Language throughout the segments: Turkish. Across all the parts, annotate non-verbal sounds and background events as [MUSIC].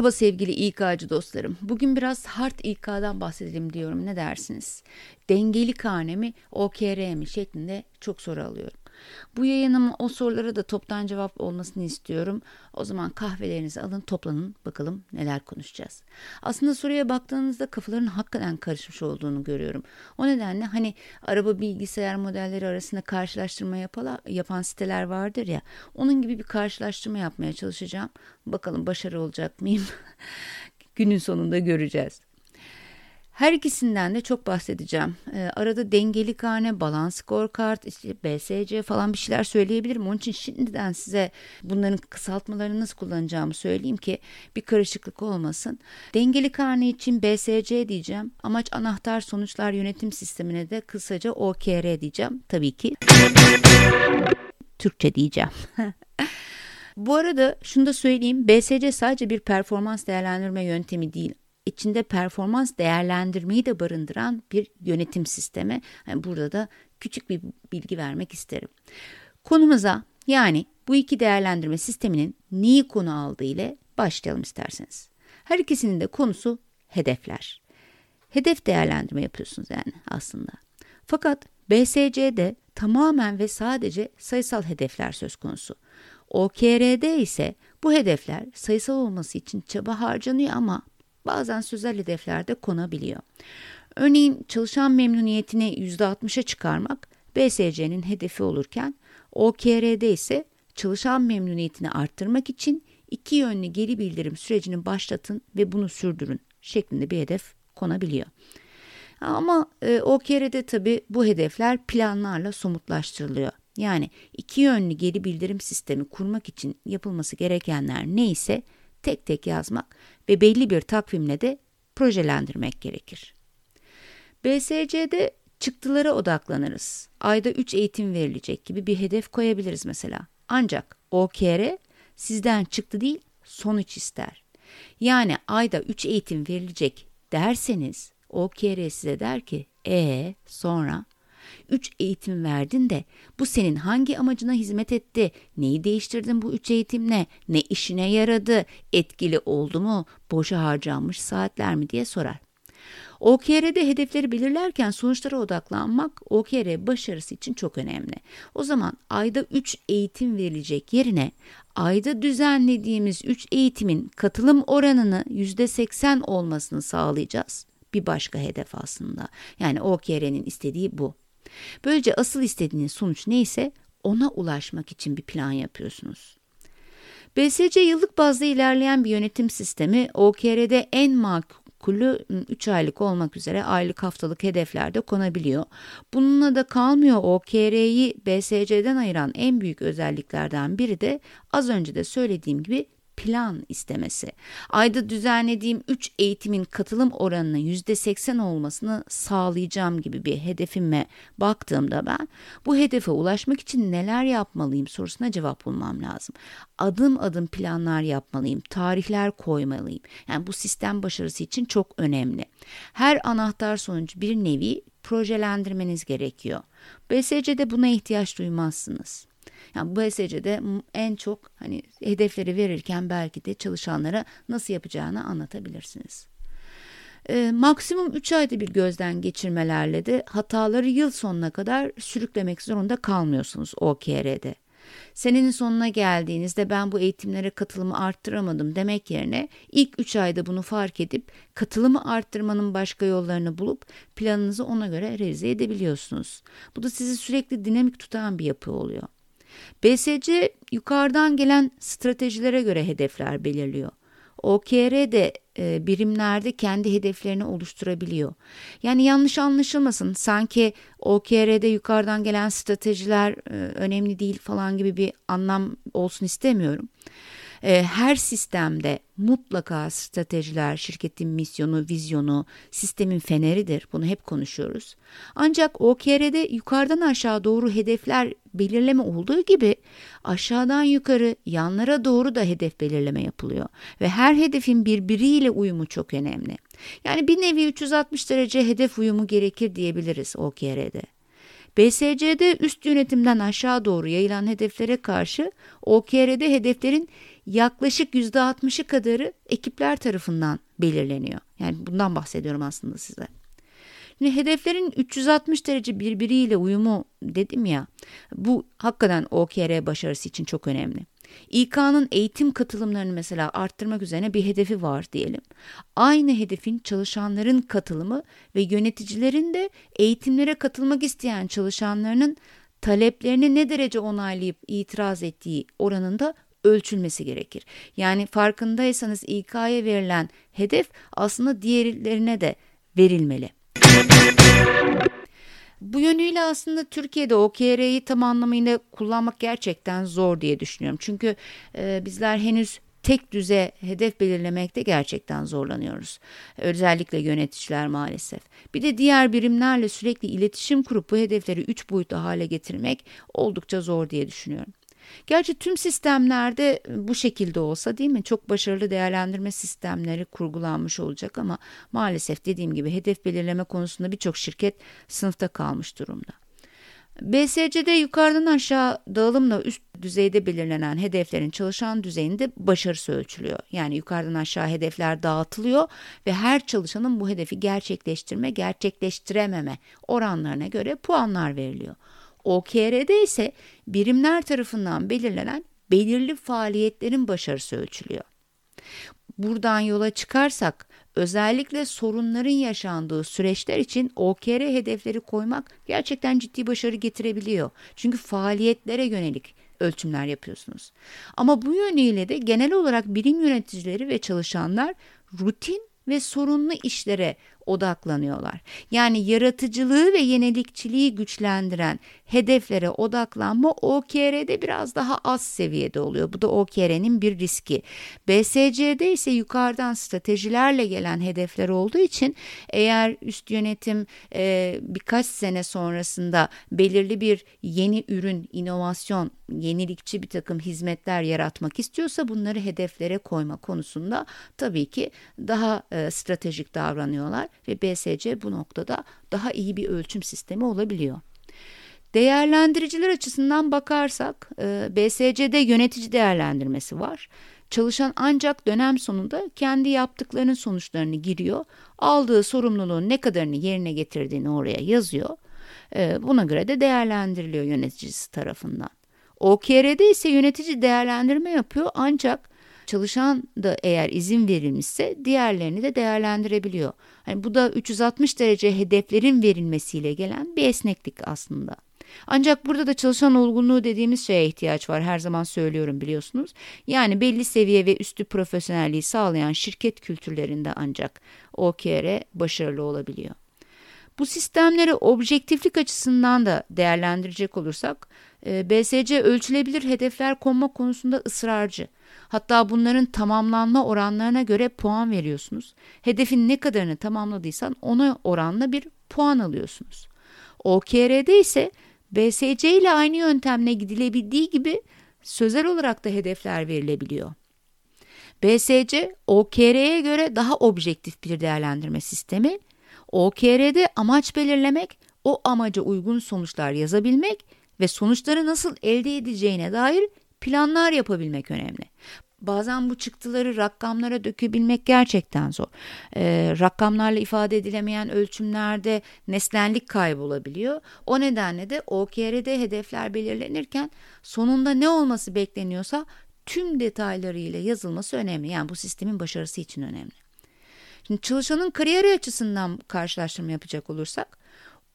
Merhaba sevgili İK'cı dostlarım. Bugün biraz hard İK'dan bahsedelim diyorum. Ne dersiniz? Dengeli kane mi, OKR mi şeklinde çok soru alıyorum. Bu yayınım o sorulara da toptan cevap olmasını istiyorum. O zaman kahvelerinizi alın toplanın bakalım neler konuşacağız. Aslında soruya baktığınızda kafaların hakikaten karışmış olduğunu görüyorum. O nedenle hani araba bilgisayar modelleri arasında karşılaştırma yapala, yapan siteler vardır ya. Onun gibi bir karşılaştırma yapmaya çalışacağım. Bakalım başarı olacak mıyım? [LAUGHS] Günün sonunda göreceğiz. Her ikisinden de çok bahsedeceğim. E, arada dengeli kane, balans scorecard, işte BSC falan bir şeyler söyleyebilirim. Onun için şimdiden size bunların kısaltmalarını nasıl kullanacağımı söyleyeyim ki bir karışıklık olmasın. Dengeli kane için BSC diyeceğim. Amaç anahtar sonuçlar yönetim sistemine de kısaca OKR diyeceğim. Tabii ki Türkçe diyeceğim. [LAUGHS] Bu arada şunu da söyleyeyim. BSC sadece bir performans değerlendirme yöntemi değil içinde performans değerlendirmeyi de barındıran bir yönetim sistemi. Yani burada da küçük bir bilgi vermek isterim. Konumuza yani bu iki değerlendirme sisteminin neyi konu aldığı ile başlayalım isterseniz. Her ikisinin de konusu hedefler. Hedef değerlendirme yapıyorsunuz yani aslında. Fakat BSC'de tamamen ve sadece sayısal hedefler söz konusu. OKR'de ise bu hedefler sayısal olması için çaba harcanıyor ama bazen sözel hedeflerde konabiliyor. Örneğin çalışan memnuniyetini %60'a çıkarmak BSC'nin hedefi olurken OKR'de ise çalışan memnuniyetini arttırmak için iki yönlü geri bildirim sürecini başlatın ve bunu sürdürün şeklinde bir hedef konabiliyor. Ama e, OKR'de tabi bu hedefler planlarla somutlaştırılıyor. Yani iki yönlü geri bildirim sistemi kurmak için yapılması gerekenler neyse tek tek yazmak ve belli bir takvimle de projelendirmek gerekir. BSC'de çıktılara odaklanırız. Ayda 3 eğitim verilecek gibi bir hedef koyabiliriz mesela. Ancak OKR sizden çıktı değil sonuç ister. Yani ayda 3 eğitim verilecek derseniz OKR size der ki e sonra 3 eğitim verdin de bu senin hangi amacına hizmet etti? Neyi değiştirdin bu 3 eğitimle? Ne işine yaradı? Etkili oldu mu? Boşa harcanmış saatler mi diye sorar. OKR'de hedefleri belirlerken sonuçlara odaklanmak OKR başarısı için çok önemli. O zaman ayda 3 eğitim verilecek yerine ayda düzenlediğimiz 3 eğitimin katılım oranını %80 olmasını sağlayacağız. Bir başka hedef aslında. Yani OKR'nin istediği bu. Böylece asıl istediğiniz sonuç neyse ona ulaşmak için bir plan yapıyorsunuz. BSC yıllık bazda ilerleyen bir yönetim sistemi OKR'de en makulü 3 aylık olmak üzere aylık haftalık hedeflerde konabiliyor. Bununla da kalmıyor OKR'yi BSC'den ayıran en büyük özelliklerden biri de az önce de söylediğim gibi plan istemesi. Ayda düzenlediğim 3 eğitimin katılım oranının %80 olmasını sağlayacağım gibi bir hedefime baktığımda ben bu hedefe ulaşmak için neler yapmalıyım sorusuna cevap bulmam lazım. Adım adım planlar yapmalıyım, tarihler koymalıyım. Yani bu sistem başarısı için çok önemli. Her anahtar sonucu bir nevi projelendirmeniz gerekiyor. BSC'de buna ihtiyaç duymazsınız. Yani bu BSC'de en çok hani hedefleri verirken belki de çalışanlara nasıl yapacağını anlatabilirsiniz. E, maksimum 3 ayda bir gözden geçirmelerle de hataları yıl sonuna kadar sürüklemek zorunda kalmıyorsunuz OKR'de. Senenin sonuna geldiğinizde ben bu eğitimlere katılımı arttıramadım demek yerine ilk 3 ayda bunu fark edip katılımı arttırmanın başka yollarını bulup planınızı ona göre revize edebiliyorsunuz. Bu da sizi sürekli dinamik tutan bir yapı oluyor. BSC yukarıdan gelen stratejilere göre hedefler belirliyor. OKR de e, birimlerde kendi hedeflerini oluşturabiliyor. Yani yanlış anlaşılmasın sanki OKR'de yukarıdan gelen stratejiler e, önemli değil falan gibi bir anlam olsun istemiyorum. E, her sistemde mutlaka stratejiler, şirketin misyonu, vizyonu, sistemin feneridir. Bunu hep konuşuyoruz. Ancak OKR'de yukarıdan aşağı doğru hedefler belirleme olduğu gibi aşağıdan yukarı, yanlara doğru da hedef belirleme yapılıyor. Ve her hedefin birbiriyle uyumu çok önemli. Yani bir nevi 360 derece hedef uyumu gerekir diyebiliriz OKR'de. BSC'de üst yönetimden aşağı doğru yayılan hedeflere karşı OKR'de hedeflerin yaklaşık %60'ı kadarı ekipler tarafından belirleniyor. Yani bundan bahsediyorum aslında size. Şimdi hedeflerin 360 derece birbiriyle uyumu dedim ya bu hakikaten OKR başarısı için çok önemli. İK'nın eğitim katılımlarını mesela arttırmak üzerine bir hedefi var diyelim. Aynı hedefin çalışanların katılımı ve yöneticilerin de eğitimlere katılmak isteyen çalışanlarının taleplerini ne derece onaylayıp itiraz ettiği oranında ölçülmesi gerekir. Yani farkındaysanız İK'ya verilen hedef aslında diğerlerine de verilmeli. Bu yönüyle aslında Türkiye'de OKR'yi tam anlamıyla kullanmak gerçekten zor diye düşünüyorum. Çünkü e, bizler henüz tek düze hedef belirlemekte gerçekten zorlanıyoruz. Özellikle yöneticiler maalesef. Bir de diğer birimlerle sürekli iletişim kurup bu hedefleri üç boyutlu hale getirmek oldukça zor diye düşünüyorum. Gerçi tüm sistemlerde bu şekilde olsa değil mi? Çok başarılı değerlendirme sistemleri kurgulanmış olacak ama maalesef dediğim gibi hedef belirleme konusunda birçok şirket sınıfta kalmış durumda. BSC'de yukarıdan aşağı dağılımla üst düzeyde belirlenen hedeflerin çalışan düzeyinde başarısı ölçülüyor. Yani yukarıdan aşağı hedefler dağıtılıyor ve her çalışanın bu hedefi gerçekleştirme, gerçekleştirememe oranlarına göre puanlar veriliyor. OKR'de ise birimler tarafından belirlenen belirli faaliyetlerin başarısı ölçülüyor. Buradan yola çıkarsak özellikle sorunların yaşandığı süreçler için OKR hedefleri koymak gerçekten ciddi başarı getirebiliyor. Çünkü faaliyetlere yönelik ölçümler yapıyorsunuz. Ama bu yönüyle de genel olarak birim yöneticileri ve çalışanlar rutin ve sorunlu işlere odaklanıyorlar. Yani yaratıcılığı ve yenilikçiliği güçlendiren hedeflere odaklanma OKR'de biraz daha az seviyede oluyor. Bu da OKR'nin bir riski. BSC'de ise yukarıdan stratejilerle gelen hedefler olduğu için eğer üst yönetim e, birkaç sene sonrasında belirli bir yeni ürün, inovasyon, yenilikçi bir takım hizmetler yaratmak istiyorsa bunları hedeflere koyma konusunda tabii ki daha e, stratejik davranıyorlar ve BSC bu noktada daha iyi bir ölçüm sistemi olabiliyor. Değerlendiriciler açısından bakarsak e, BSC'de yönetici değerlendirmesi var. Çalışan ancak dönem sonunda kendi yaptıklarının sonuçlarını giriyor, aldığı sorumluluğun ne kadarını yerine getirdiğini oraya yazıyor. E, buna göre de değerlendiriliyor yöneticisi tarafından. OKR'de ise yönetici değerlendirme yapıyor ancak çalışan da eğer izin verilmişse diğerlerini de değerlendirebiliyor. Yani bu da 360 derece hedeflerin verilmesiyle gelen bir esneklik aslında. Ancak burada da çalışan olgunluğu dediğimiz şeye ihtiyaç var. Her zaman söylüyorum biliyorsunuz. Yani belli seviye ve üstü profesyonelliği sağlayan şirket kültürlerinde ancak OKR başarılı olabiliyor. Bu sistemleri objektiflik açısından da değerlendirecek olursak, e, BSC ölçülebilir hedefler konma konusunda ısrarcı. Hatta bunların tamamlanma oranlarına göre puan veriyorsunuz. Hedefin ne kadarını tamamladıysan ona oranla bir puan alıyorsunuz. OKR'de ise BSC ile aynı yöntemle gidilebildiği gibi sözel olarak da hedefler verilebiliyor. BSC, OKR'ye göre daha objektif bir değerlendirme sistemi. OKR'de amaç belirlemek, o amaca uygun sonuçlar yazabilmek ve sonuçları nasıl elde edeceğine dair planlar yapabilmek önemli. Bazen bu çıktıları rakamlara dökebilmek gerçekten zor. Ee, rakamlarla ifade edilemeyen ölçümlerde nesnellik kaybolabiliyor. O nedenle de OKR'de hedefler belirlenirken sonunda ne olması bekleniyorsa tüm detaylarıyla yazılması önemli. Yani bu sistemin başarısı için önemli. Şimdi çalışanın kariyeri açısından karşılaştırma yapacak olursak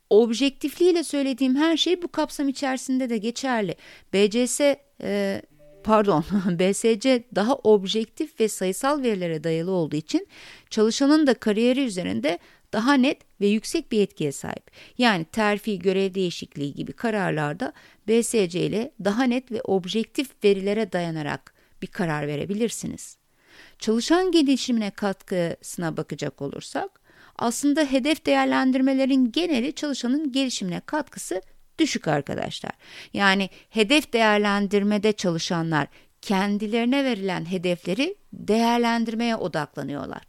objektifliğiyle söylediğim her şey bu kapsam içerisinde de geçerli. BCS e, pardon [LAUGHS] BSC daha objektif ve sayısal verilere dayalı olduğu için çalışanın da kariyeri üzerinde daha net ve yüksek bir etkiye sahip. Yani terfi, görev değişikliği gibi kararlarda BSC ile daha net ve objektif verilere dayanarak bir karar verebilirsiniz. Çalışan gelişimine katkısına bakacak olursak, aslında hedef değerlendirmelerin geneli çalışanın gelişimine katkısı düşük arkadaşlar. Yani hedef değerlendirmede çalışanlar kendilerine verilen hedefleri değerlendirmeye odaklanıyorlar.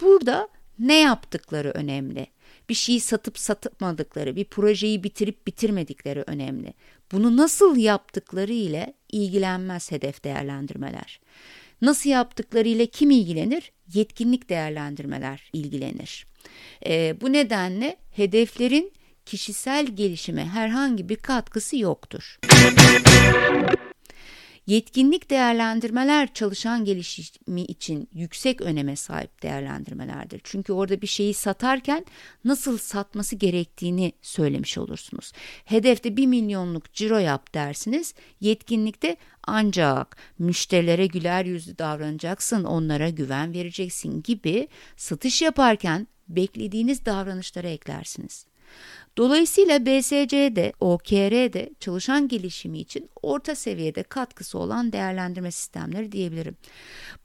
Burada ne yaptıkları önemli. Bir şeyi satıp satmadıkları, bir projeyi bitirip bitirmedikleri önemli. Bunu nasıl yaptıkları ile ilgilenmez hedef değerlendirmeler. Nasıl yaptıklarıyla kim ilgilenir? Yetkinlik değerlendirmeler ilgilenir. E, bu nedenle hedeflerin kişisel gelişime herhangi bir katkısı yoktur. Yetkinlik değerlendirmeler çalışan gelişimi için yüksek öneme sahip değerlendirmelerdir. Çünkü orada bir şeyi satarken nasıl satması gerektiğini söylemiş olursunuz. Hedefte 1 milyonluk ciro yap dersiniz. Yetkinlikte ancak müşterilere güler yüzlü davranacaksın, onlara güven vereceksin gibi satış yaparken beklediğiniz davranışları eklersiniz. Dolayısıyla BSC'de, OKR'de çalışan gelişimi için orta seviyede katkısı olan değerlendirme sistemleri diyebilirim.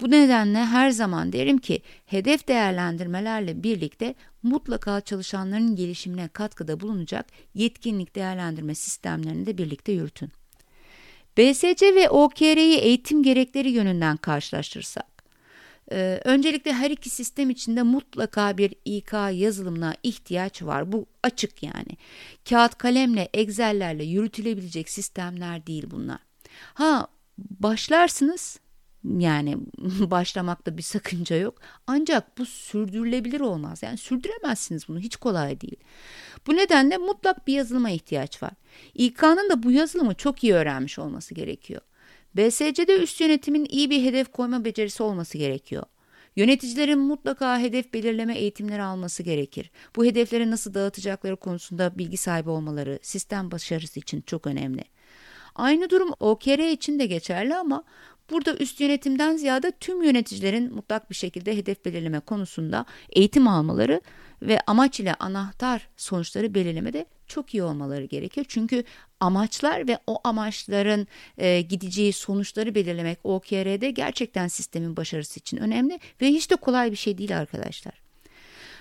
Bu nedenle her zaman derim ki hedef değerlendirmelerle birlikte mutlaka çalışanların gelişimine katkıda bulunacak yetkinlik değerlendirme sistemlerini de birlikte yürütün. BSC ve OKR'yi eğitim gerekleri yönünden karşılaştırırsak, ee, öncelikle her iki sistem içinde mutlaka bir İK yazılımına ihtiyaç var. Bu açık yani. Kağıt kalemle, Excel'lerle yürütülebilecek sistemler değil bunlar. Ha başlarsınız yani [LAUGHS] başlamakta bir sakınca yok. Ancak bu sürdürülebilir olmaz. Yani sürdüremezsiniz bunu. Hiç kolay değil. Bu nedenle mutlak bir yazılıma ihtiyaç var. İK'nın da bu yazılımı çok iyi öğrenmiş olması gerekiyor. BSC'de üst yönetimin iyi bir hedef koyma becerisi olması gerekiyor. Yöneticilerin mutlaka hedef belirleme eğitimleri alması gerekir. Bu hedefleri nasıl dağıtacakları konusunda bilgi sahibi olmaları sistem başarısı için çok önemli. Aynı durum OKR için de geçerli ama burada üst yönetimden ziyade tüm yöneticilerin mutlak bir şekilde hedef belirleme konusunda eğitim almaları ve amaç ile anahtar sonuçları belirlemede çok iyi olmaları gerekiyor. Çünkü amaçlar ve o amaçların e, gideceği sonuçları belirlemek OKR'de gerçekten sistemin başarısı için önemli ve hiç de kolay bir şey değil arkadaşlar.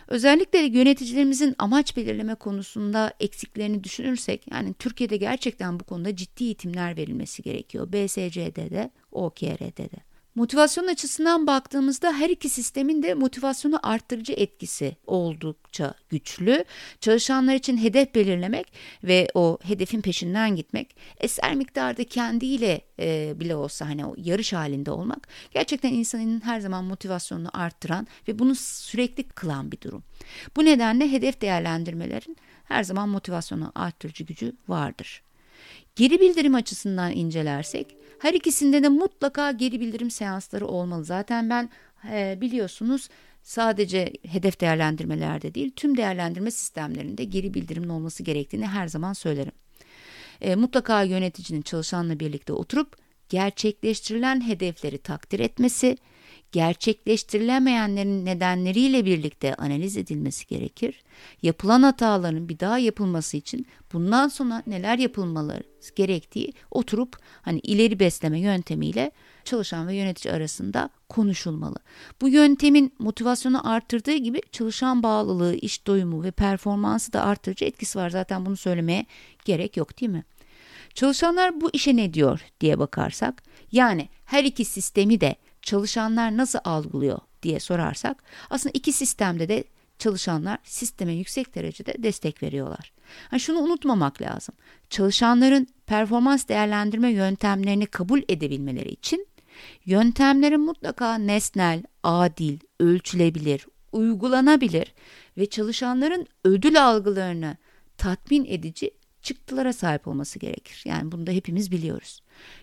Özellikle yöneticilerimizin amaç belirleme konusunda eksiklerini düşünürsek, yani Türkiye'de gerçekten bu konuda ciddi eğitimler verilmesi gerekiyor. BSC'de de, OKR'de de. Motivasyon açısından baktığımızda her iki sistemin de motivasyonu arttırıcı etkisi oldukça güçlü. Çalışanlar için hedef belirlemek ve o hedefin peşinden gitmek, eser miktarda kendiyle e, bile olsa hani o yarış halinde olmak gerçekten insanın her zaman motivasyonunu arttıran ve bunu sürekli kılan bir durum. Bu nedenle hedef değerlendirmelerin her zaman motivasyonu arttırıcı gücü vardır. Geri bildirim açısından incelersek her ikisinde de mutlaka geri bildirim seansları olmalı. Zaten ben e, biliyorsunuz sadece hedef değerlendirmelerde değil tüm değerlendirme sistemlerinde geri bildirimin olması gerektiğini her zaman söylerim. E, mutlaka yöneticinin çalışanla birlikte oturup gerçekleştirilen hedefleri takdir etmesi, gerçekleştirilemeyenlerin nedenleriyle birlikte analiz edilmesi gerekir. Yapılan hataların bir daha yapılması için bundan sonra neler yapılmaları gerektiği oturup hani ileri besleme yöntemiyle çalışan ve yönetici arasında konuşulmalı. Bu yöntemin motivasyonu arttırdığı gibi çalışan bağlılığı, iş doyumu ve performansı da arttırıcı etkisi var. Zaten bunu söylemeye gerek yok değil mi? Çalışanlar bu işe ne diyor diye bakarsak, yani her iki sistemi de çalışanlar nasıl algılıyor diye sorarsak aslında iki sistemde de çalışanlar sisteme yüksek derecede destek veriyorlar. Yani şunu unutmamak lazım. Çalışanların performans değerlendirme yöntemlerini kabul edebilmeleri için yöntemlerin mutlaka nesnel, adil, ölçülebilir, uygulanabilir ve çalışanların ödül algılarını tatmin edici çıktılara sahip olması gerekir. Yani bunu da hepimiz biliyoruz.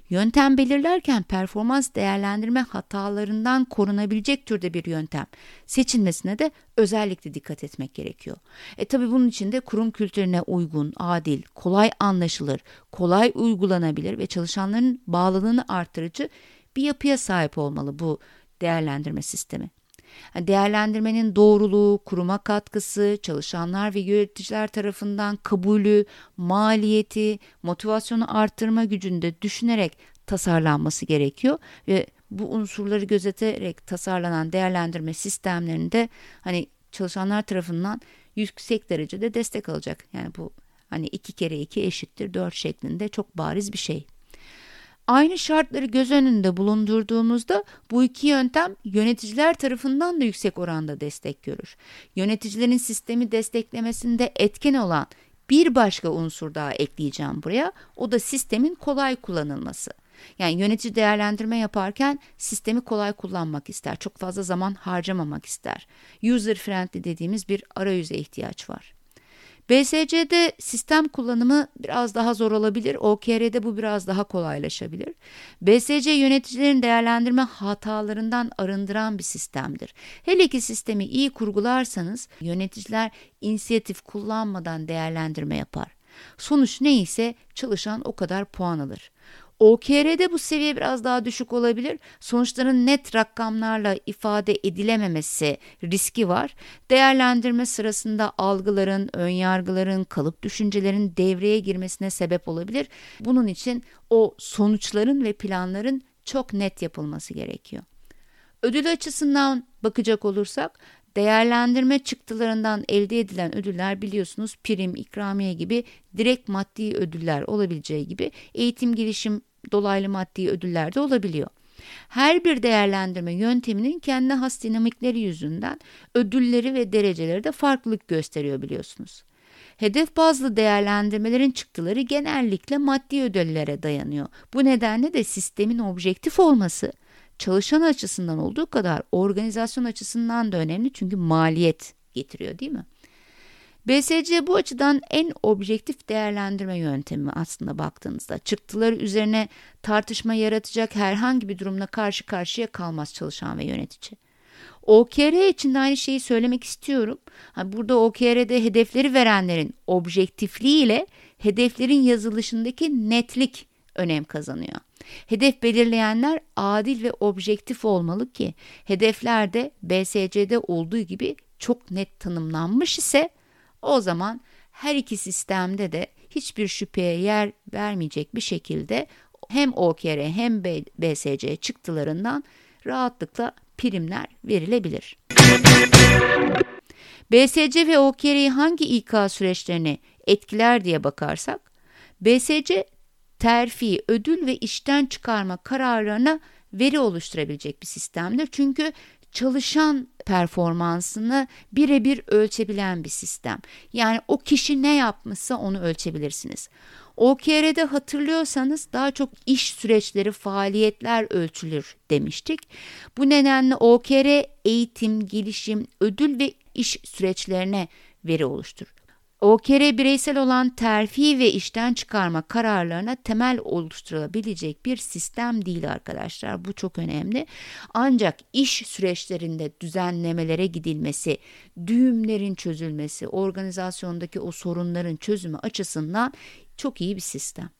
Yöntem belirlerken performans değerlendirme hatalarından korunabilecek türde bir yöntem seçilmesine de özellikle dikkat etmek gerekiyor. E tabi bunun için de kurum kültürüne uygun, adil, kolay anlaşılır, kolay uygulanabilir ve çalışanların bağlılığını artırıcı bir yapıya sahip olmalı bu değerlendirme sistemi. Değerlendirmenin doğruluğu, kuruma katkısı, çalışanlar ve yöneticiler tarafından kabulü, maliyeti, motivasyonu arttırma gücünde düşünerek tasarlanması gerekiyor ve bu unsurları gözeterek tasarlanan değerlendirme sistemlerinde hani çalışanlar tarafından yüksek derecede destek alacak. Yani bu hani iki kere iki eşittir dört şeklinde çok bariz bir şey. Aynı şartları göz önünde bulundurduğumuzda bu iki yöntem yöneticiler tarafından da yüksek oranda destek görür. Yöneticilerin sistemi desteklemesinde etken olan bir başka unsur daha ekleyeceğim buraya. O da sistemin kolay kullanılması. Yani yönetici değerlendirme yaparken sistemi kolay kullanmak ister. Çok fazla zaman harcamamak ister. User friendly dediğimiz bir arayüze ihtiyaç var. BSC'de sistem kullanımı biraz daha zor olabilir. OKR'de bu biraz daha kolaylaşabilir. BSC yöneticilerin değerlendirme hatalarından arındıran bir sistemdir. Hele ki sistemi iyi kurgularsanız yöneticiler inisiyatif kullanmadan değerlendirme yapar. Sonuç neyse çalışan o kadar puan alır. OKR'de bu seviye biraz daha düşük olabilir. Sonuçların net rakamlarla ifade edilememesi riski var. Değerlendirme sırasında algıların, önyargıların, kalıp düşüncelerin devreye girmesine sebep olabilir. Bunun için o sonuçların ve planların çok net yapılması gerekiyor. Ödül açısından bakacak olursak Değerlendirme çıktılarından elde edilen ödüller biliyorsunuz prim, ikramiye gibi direkt maddi ödüller olabileceği gibi eğitim gelişim dolaylı maddi ödüller de olabiliyor. Her bir değerlendirme yönteminin kendi has dinamikleri yüzünden ödülleri ve dereceleri de farklılık gösteriyor biliyorsunuz. Hedef bazlı değerlendirmelerin çıktıları genellikle maddi ödüllere dayanıyor. Bu nedenle de sistemin objektif olması çalışan açısından olduğu kadar organizasyon açısından da önemli çünkü maliyet getiriyor değil mi? BSC bu açıdan en objektif değerlendirme yöntemi aslında baktığınızda. Çıktıları üzerine tartışma yaratacak herhangi bir durumla karşı karşıya kalmaz çalışan ve yönetici. OKR için de aynı şeyi söylemek istiyorum. Burada OKR'de hedefleri verenlerin objektifliği ile hedeflerin yazılışındaki netlik önem kazanıyor. Hedef belirleyenler adil ve objektif olmalı ki hedefler de BSC'de olduğu gibi çok net tanımlanmış ise o zaman her iki sistemde de hiçbir şüpheye yer vermeyecek bir şekilde hem OKR hem BSC çıktılarından rahatlıkla primler verilebilir. BSC ve OKR'yi hangi İK süreçlerini etkiler diye bakarsak, BSC terfi, ödül ve işten çıkarma kararlarına veri oluşturabilecek bir sistemdir. Çünkü çalışan performansını birebir ölçebilen bir sistem. Yani o kişi ne yapmışsa onu ölçebilirsiniz. OKR'de hatırlıyorsanız daha çok iş süreçleri, faaliyetler ölçülür demiştik. Bu nedenle OKR eğitim, gelişim, ödül ve iş süreçlerine veri oluşturur. OKR bireysel olan terfi ve işten çıkarma kararlarına temel oluşturulabilecek bir sistem değil arkadaşlar. Bu çok önemli. Ancak iş süreçlerinde düzenlemelere gidilmesi, düğümlerin çözülmesi, organizasyondaki o sorunların çözümü açısından çok iyi bir sistem.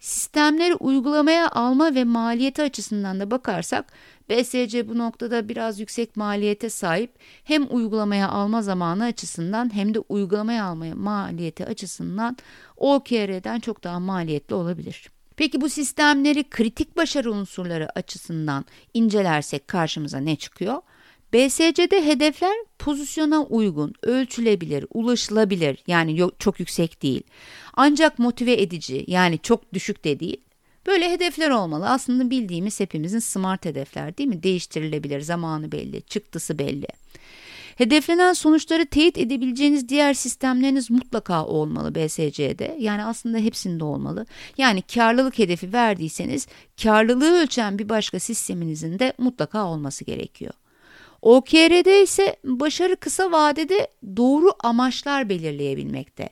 Sistemleri uygulamaya alma ve maliyeti açısından da bakarsak BSC bu noktada biraz yüksek maliyete sahip hem uygulamaya alma zamanı açısından hem de uygulamaya almaya maliyeti açısından OKR'den çok daha maliyetli olabilir. Peki bu sistemleri kritik başarı unsurları açısından incelersek karşımıza ne çıkıyor? BSC'de hedefler pozisyona uygun, ölçülebilir, ulaşılabilir yani çok yüksek değil. Ancak motive edici yani çok düşük de değil. Böyle hedefler olmalı. Aslında bildiğimiz hepimizin smart hedefler değil mi? Değiştirilebilir, zamanı belli, çıktısı belli. Hedeflenen sonuçları teyit edebileceğiniz diğer sistemleriniz mutlaka olmalı BSC'de. Yani aslında hepsinde olmalı. Yani karlılık hedefi verdiyseniz karlılığı ölçen bir başka sisteminizin de mutlaka olması gerekiyor. OKR'de ise başarı kısa vadede doğru amaçlar belirleyebilmekte.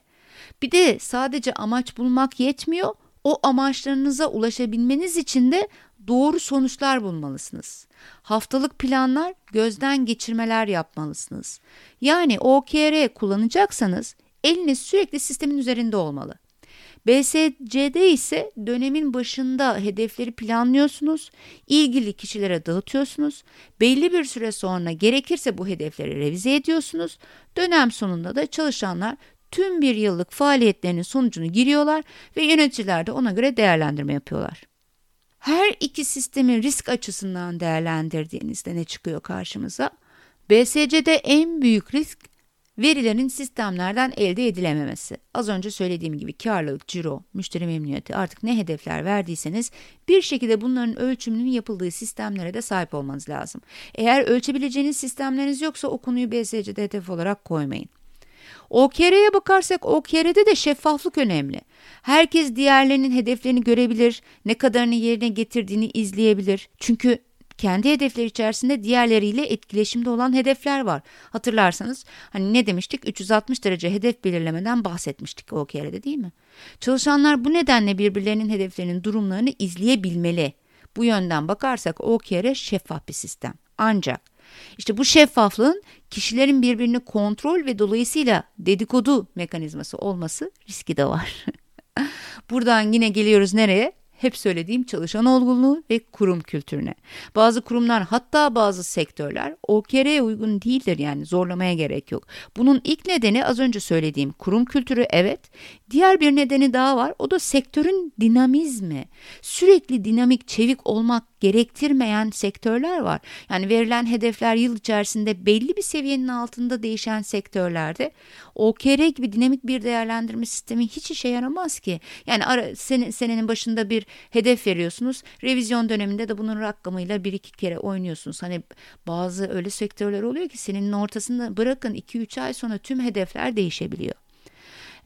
Bir de sadece amaç bulmak yetmiyor, o amaçlarınıza ulaşabilmeniz için de doğru sonuçlar bulmalısınız. Haftalık planlar, gözden geçirmeler yapmalısınız. Yani OKR kullanacaksanız eliniz sürekli sistemin üzerinde olmalı. BSC'de ise dönemin başında hedefleri planlıyorsunuz, ilgili kişilere dağıtıyorsunuz, belli bir süre sonra gerekirse bu hedefleri revize ediyorsunuz, dönem sonunda da çalışanlar tüm bir yıllık faaliyetlerinin sonucunu giriyorlar ve yöneticiler de ona göre değerlendirme yapıyorlar. Her iki sistemi risk açısından değerlendirdiğinizde ne çıkıyor karşımıza? BSC'de en büyük risk verilerin sistemlerden elde edilememesi. Az önce söylediğim gibi karlılık, ciro, müşteri memnuniyeti artık ne hedefler verdiyseniz bir şekilde bunların ölçümünün yapıldığı sistemlere de sahip olmanız lazım. Eğer ölçebileceğiniz sistemleriniz yoksa o konuyu BSC'de hedef olarak koymayın. OKR'ye bakarsak OKR'de de şeffaflık önemli. Herkes diğerlerinin hedeflerini görebilir, ne kadarını yerine getirdiğini izleyebilir. Çünkü kendi hedefleri içerisinde diğerleriyle etkileşimde olan hedefler var. Hatırlarsanız hani ne demiştik? 360 derece hedef belirlemeden bahsetmiştik o kerede değil mi? Çalışanlar bu nedenle birbirlerinin hedeflerinin durumlarını izleyebilmeli. Bu yönden bakarsak OKR şeffaf bir sistem. Ancak işte bu şeffaflığın kişilerin birbirini kontrol ve dolayısıyla dedikodu mekanizması olması riski de var. [LAUGHS] Buradan yine geliyoruz nereye? Hep söylediğim çalışan olgunluğu ve kurum kültürüne. Bazı kurumlar hatta bazı sektörler OKR'ye uygun değildir yani zorlamaya gerek yok. Bunun ilk nedeni az önce söylediğim kurum kültürü evet. Diğer bir nedeni daha var o da sektörün dinamizmi. Sürekli dinamik çevik olmak gerektirmeyen sektörler var. Yani verilen hedefler yıl içerisinde belli bir seviyenin altında değişen sektörlerde OKR gibi dinamik bir değerlendirme sistemi hiç işe yaramaz ki. Yani ara, sene, senenin başında bir hedef veriyorsunuz. Revizyon döneminde de bunun rakamıyla bir iki kere oynuyorsunuz. Hani bazı öyle sektörler oluyor ki senenin ortasında bırakın 2-3 ay sonra tüm hedefler değişebiliyor.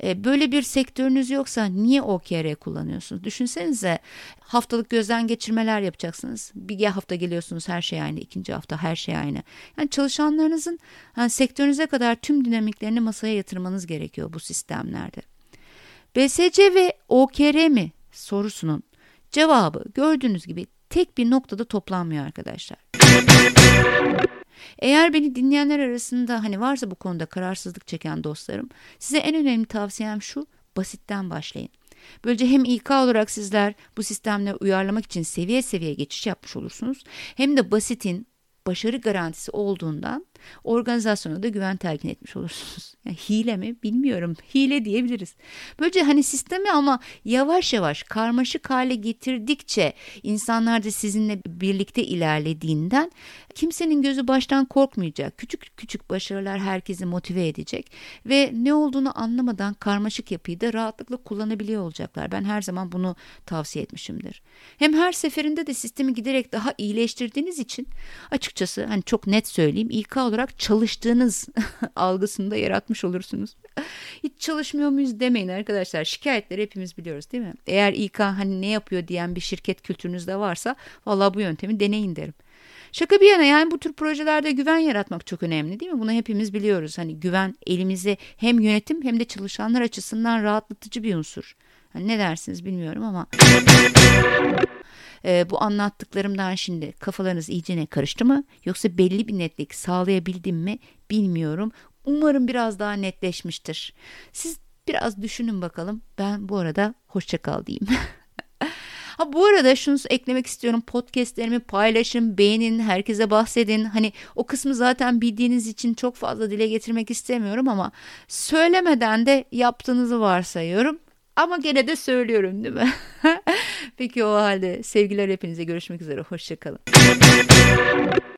E, böyle bir sektörünüz yoksa niye OKR kullanıyorsunuz? Düşünsenize haftalık gözden geçirmeler yapacaksınız. Bir hafta geliyorsunuz her şey aynı, ikinci hafta her şey aynı. Yani çalışanlarınızın yani sektörünüze kadar tüm dinamiklerini masaya yatırmanız gerekiyor bu sistemlerde. BSC ve OKR mi sorusunun cevabı gördüğünüz gibi tek bir noktada toplanmıyor arkadaşlar. Eğer beni dinleyenler arasında hani varsa bu konuda kararsızlık çeken dostlarım, size en önemli tavsiyem şu, basitten başlayın. Böylece hem İK olarak sizler bu sistemle uyarlamak için seviye seviye geçiş yapmış olursunuz. Hem de basitin başarı garantisi olduğundan organizasyona da güven telkin etmiş olursunuz. [LAUGHS] Yani hile mi bilmiyorum. Hile diyebiliriz. Böylece hani sistemi ama yavaş yavaş karmaşık hale getirdikçe insanlar da sizinle birlikte ilerlediğinden kimsenin gözü baştan korkmayacak. Küçük küçük başarılar herkesi motive edecek ve ne olduğunu anlamadan karmaşık yapıyı da rahatlıkla kullanabiliyor olacaklar. Ben her zaman bunu tavsiye etmişimdir. Hem her seferinde de sistemi giderek daha iyileştirdiğiniz için açıkçası hani çok net söyleyeyim İK olarak çalıştığınız [LAUGHS] algısını da yaratmış olursunuz. Hiç çalışmıyor muyuz demeyin arkadaşlar. Şikayetleri hepimiz biliyoruz değil mi? Eğer İK hani ne yapıyor diyen bir şirket kültürünüzde varsa vallahi bu yöntemi deneyin derim. Şaka bir yana yani bu tür projelerde güven yaratmak çok önemli değil mi? Bunu hepimiz biliyoruz. Hani güven elimize hem yönetim hem de çalışanlar açısından rahatlatıcı bir unsur. Hani ne dersiniz bilmiyorum ama e, bu anlattıklarımdan şimdi kafalarınız iyicene karıştı mı? Yoksa belli bir netlik sağlayabildim mi bilmiyorum. Umarım biraz daha netleşmiştir. Siz biraz düşünün bakalım. Ben bu arada hoşça kal diyeyim. [LAUGHS] Ha bu arada şunu eklemek istiyorum. Podcastlerimi paylaşın, beğenin, herkese bahsedin. Hani o kısmı zaten bildiğiniz için çok fazla dile getirmek istemiyorum ama söylemeden de yaptığınızı varsayıyorum. Ama gene de söylüyorum değil mi? [LAUGHS] Peki o halde sevgiler hepinize görüşmek üzere. Hoşçakalın.